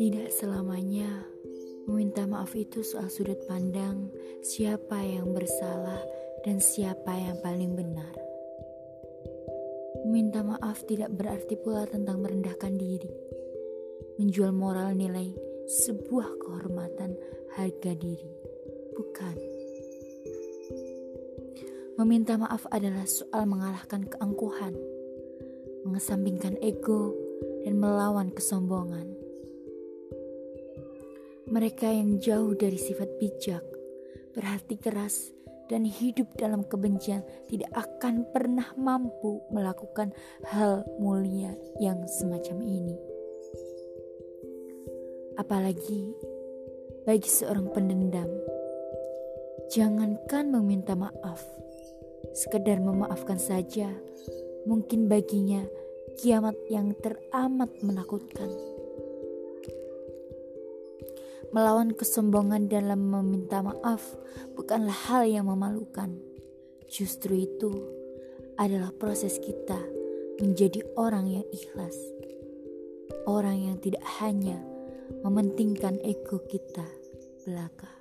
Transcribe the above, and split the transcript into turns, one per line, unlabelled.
Tidak selamanya meminta maaf itu soal sudut pandang siapa yang bersalah dan siapa yang paling benar. Meminta maaf tidak berarti pula tentang merendahkan diri, menjual moral nilai sebuah kehormatan harga diri, bukan. Meminta maaf adalah soal mengalahkan keangkuhan, mengesampingkan ego, dan melawan kesombongan. Mereka yang jauh dari sifat bijak, berhati keras, dan hidup dalam kebencian tidak akan pernah mampu melakukan hal mulia yang semacam ini. Apalagi bagi seorang pendendam, jangankan meminta maaf, sekedar memaafkan saja, mungkin baginya kiamat yang teramat menakutkan. Melawan kesombongan dalam meminta maaf bukanlah hal yang memalukan. Justru itu adalah proses kita menjadi orang yang ikhlas. Orang yang tidak hanya mementingkan ego kita belaka.